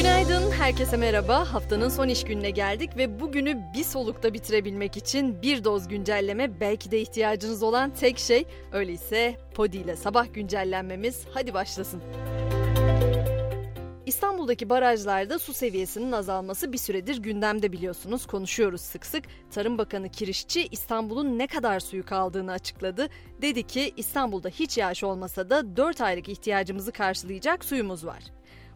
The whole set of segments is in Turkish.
Günaydın, herkese merhaba. Haftanın son iş gününe geldik ve bugünü bir solukta bitirebilmek için bir doz güncelleme belki de ihtiyacınız olan tek şey. Öyleyse Podi ile sabah güncellenmemiz hadi başlasın. İstanbul'daki barajlarda su seviyesinin azalması bir süredir gündemde biliyorsunuz. Konuşuyoruz sık sık. Tarım Bakanı Kirişçi İstanbul'un ne kadar suyu kaldığını açıkladı. Dedi ki İstanbul'da hiç yağış olmasa da 4 aylık ihtiyacımızı karşılayacak suyumuz var.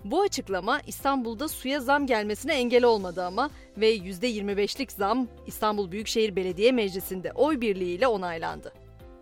Bu açıklama İstanbul'da suya zam gelmesine engel olmadı ama ve %25'lik zam İstanbul Büyükşehir Belediye Meclisi'nde oy birliğiyle onaylandı.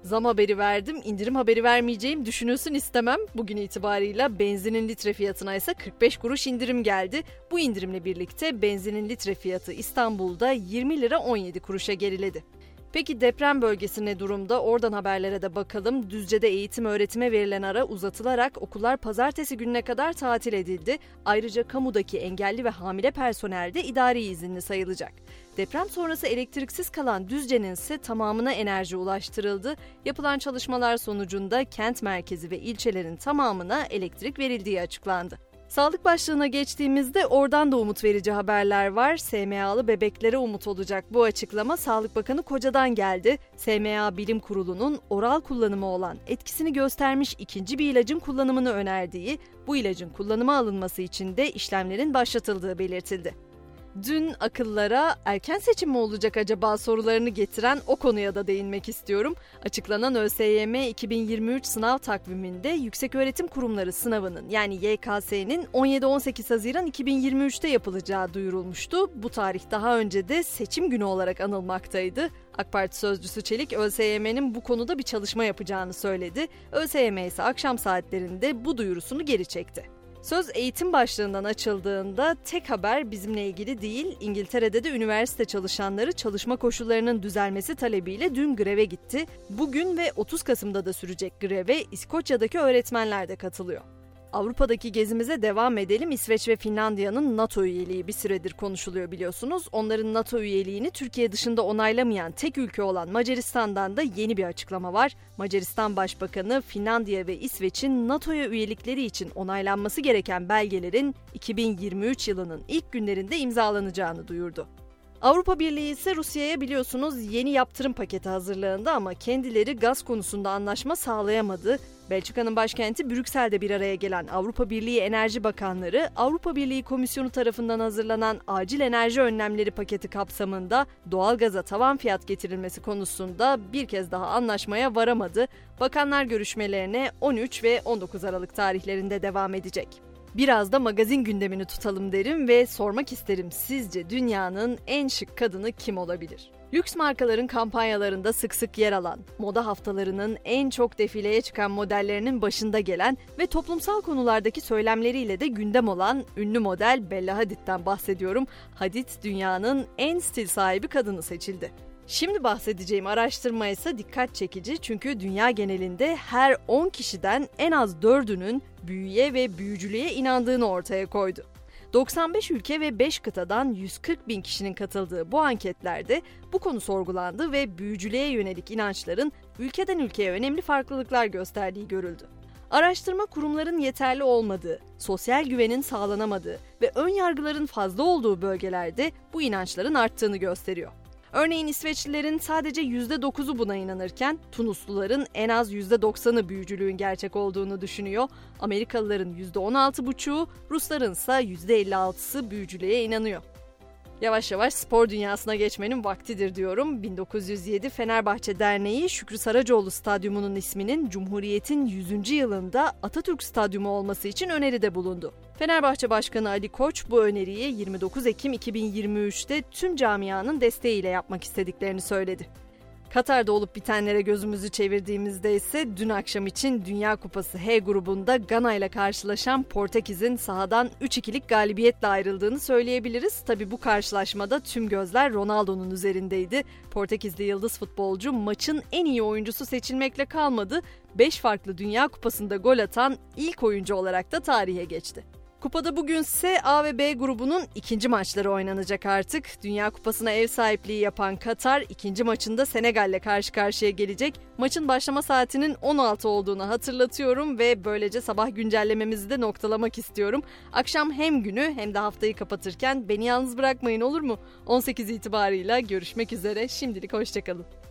Zam haberi verdim, indirim haberi vermeyeceğim düşünülsün istemem. Bugün itibarıyla benzinin litre fiyatına ise 45 kuruş indirim geldi. Bu indirimle birlikte benzinin litre fiyatı İstanbul'da 20 lira 17 kuruşa geriledi. Peki deprem bölgesi ne durumda? Oradan haberlere de bakalım. Düzce'de eğitim öğretime verilen ara uzatılarak okullar pazartesi gününe kadar tatil edildi. Ayrıca kamudaki engelli ve hamile personel de idari izinli sayılacak. Deprem sonrası elektriksiz kalan Düzce'nin ise tamamına enerji ulaştırıldı. Yapılan çalışmalar sonucunda kent merkezi ve ilçelerin tamamına elektrik verildiği açıklandı. Sağlık başlığına geçtiğimizde oradan da umut verici haberler var. SMA'lı bebeklere umut olacak bu açıklama Sağlık Bakanı Koca'dan geldi. SMA Bilim Kurulu'nun oral kullanımı olan etkisini göstermiş ikinci bir ilacın kullanımını önerdiği, bu ilacın kullanıma alınması için de işlemlerin başlatıldığı belirtildi. Dün akıllara erken seçim mi olacak acaba sorularını getiren o konuya da değinmek istiyorum. Açıklanan ÖSYM 2023 sınav takviminde Yükseköğretim Kurumları sınavının yani YKS'nin 17-18 Haziran 2023'te yapılacağı duyurulmuştu. Bu tarih daha önce de seçim günü olarak anılmaktaydı. AK Parti sözcüsü Çelik ÖSYM'nin bu konuda bir çalışma yapacağını söyledi. ÖSYM ise akşam saatlerinde bu duyurusunu geri çekti. Söz eğitim başlığından açıldığında tek haber bizimle ilgili değil, İngiltere'de de üniversite çalışanları çalışma koşullarının düzelmesi talebiyle dün greve gitti. Bugün ve 30 Kasım'da da sürecek greve İskoçya'daki öğretmenler de katılıyor. Avrupa'daki gezimize devam edelim. İsveç ve Finlandiya'nın NATO üyeliği bir süredir konuşuluyor biliyorsunuz. Onların NATO üyeliğini Türkiye dışında onaylamayan tek ülke olan Macaristan'dan da yeni bir açıklama var. Macaristan Başbakanı Finlandiya ve İsveç'in NATO'ya üyelikleri için onaylanması gereken belgelerin 2023 yılının ilk günlerinde imzalanacağını duyurdu. Avrupa Birliği ise Rusya'ya biliyorsunuz yeni yaptırım paketi hazırlığında ama kendileri gaz konusunda anlaşma sağlayamadı. Belçika'nın başkenti Brüksel'de bir araya gelen Avrupa Birliği Enerji Bakanları, Avrupa Birliği Komisyonu tarafından hazırlanan acil enerji önlemleri paketi kapsamında doğalgaza tavan fiyat getirilmesi konusunda bir kez daha anlaşmaya varamadı. Bakanlar görüşmelerine 13 ve 19 Aralık tarihlerinde devam edecek. Biraz da magazin gündemini tutalım derim ve sormak isterim sizce dünyanın en şık kadını kim olabilir? Lüks markaların kampanyalarında sık sık yer alan, moda haftalarının en çok defileye çıkan modellerinin başında gelen ve toplumsal konulardaki söylemleriyle de gündem olan ünlü model Bella Hadid'den bahsediyorum. Hadid dünyanın en stil sahibi kadını seçildi. Şimdi bahsedeceğim araştırma ise dikkat çekici çünkü dünya genelinde her 10 kişiden en az 4'ünün büyüye ve büyücülüğe inandığını ortaya koydu. 95 ülke ve 5 kıtadan 140 bin kişinin katıldığı bu anketlerde bu konu sorgulandı ve büyücülüğe yönelik inançların ülkeden ülkeye önemli farklılıklar gösterdiği görüldü. Araştırma kurumların yeterli olmadığı, sosyal güvenin sağlanamadığı ve ön yargıların fazla olduğu bölgelerde bu inançların arttığını gösteriyor. Örneğin İsveçlilerin sadece %9'u buna inanırken Tunusluların en az %90'ı büyücülüğün gerçek olduğunu düşünüyor. Amerikalıların %16,5'u, Rusların ise %56'sı büyücülüğe inanıyor. Yavaş yavaş spor dünyasına geçmenin vaktidir diyorum. 1907 Fenerbahçe Derneği Şükrü Saracoğlu Stadyumu'nun isminin Cumhuriyet'in 100. yılında Atatürk Stadyumu olması için öneride bulundu. Fenerbahçe Başkanı Ali Koç bu öneriyi 29 Ekim 2023'te tüm camianın desteğiyle yapmak istediklerini söyledi. Katar'da olup bitenlere gözümüzü çevirdiğimizde ise dün akşam için Dünya Kupası H grubunda Gana ile karşılaşan Portekiz'in sahadan 3-2'lik galibiyetle ayrıldığını söyleyebiliriz. Tabi bu karşılaşmada tüm gözler Ronaldo'nun üzerindeydi. Portekizli yıldız futbolcu maçın en iyi oyuncusu seçilmekle kalmadı. 5 farklı Dünya Kupası'nda gol atan ilk oyuncu olarak da tarihe geçti. Kupada bugün S, A ve B grubunun ikinci maçları oynanacak artık. Dünya Kupası'na ev sahipliği yapan Katar ikinci maçında Senegal'le karşı karşıya gelecek. Maçın başlama saatinin 16 olduğunu hatırlatıyorum ve böylece sabah güncellememizi de noktalamak istiyorum. Akşam hem günü hem de haftayı kapatırken beni yalnız bırakmayın olur mu? 18 itibarıyla görüşmek üzere. Şimdilik hoşçakalın.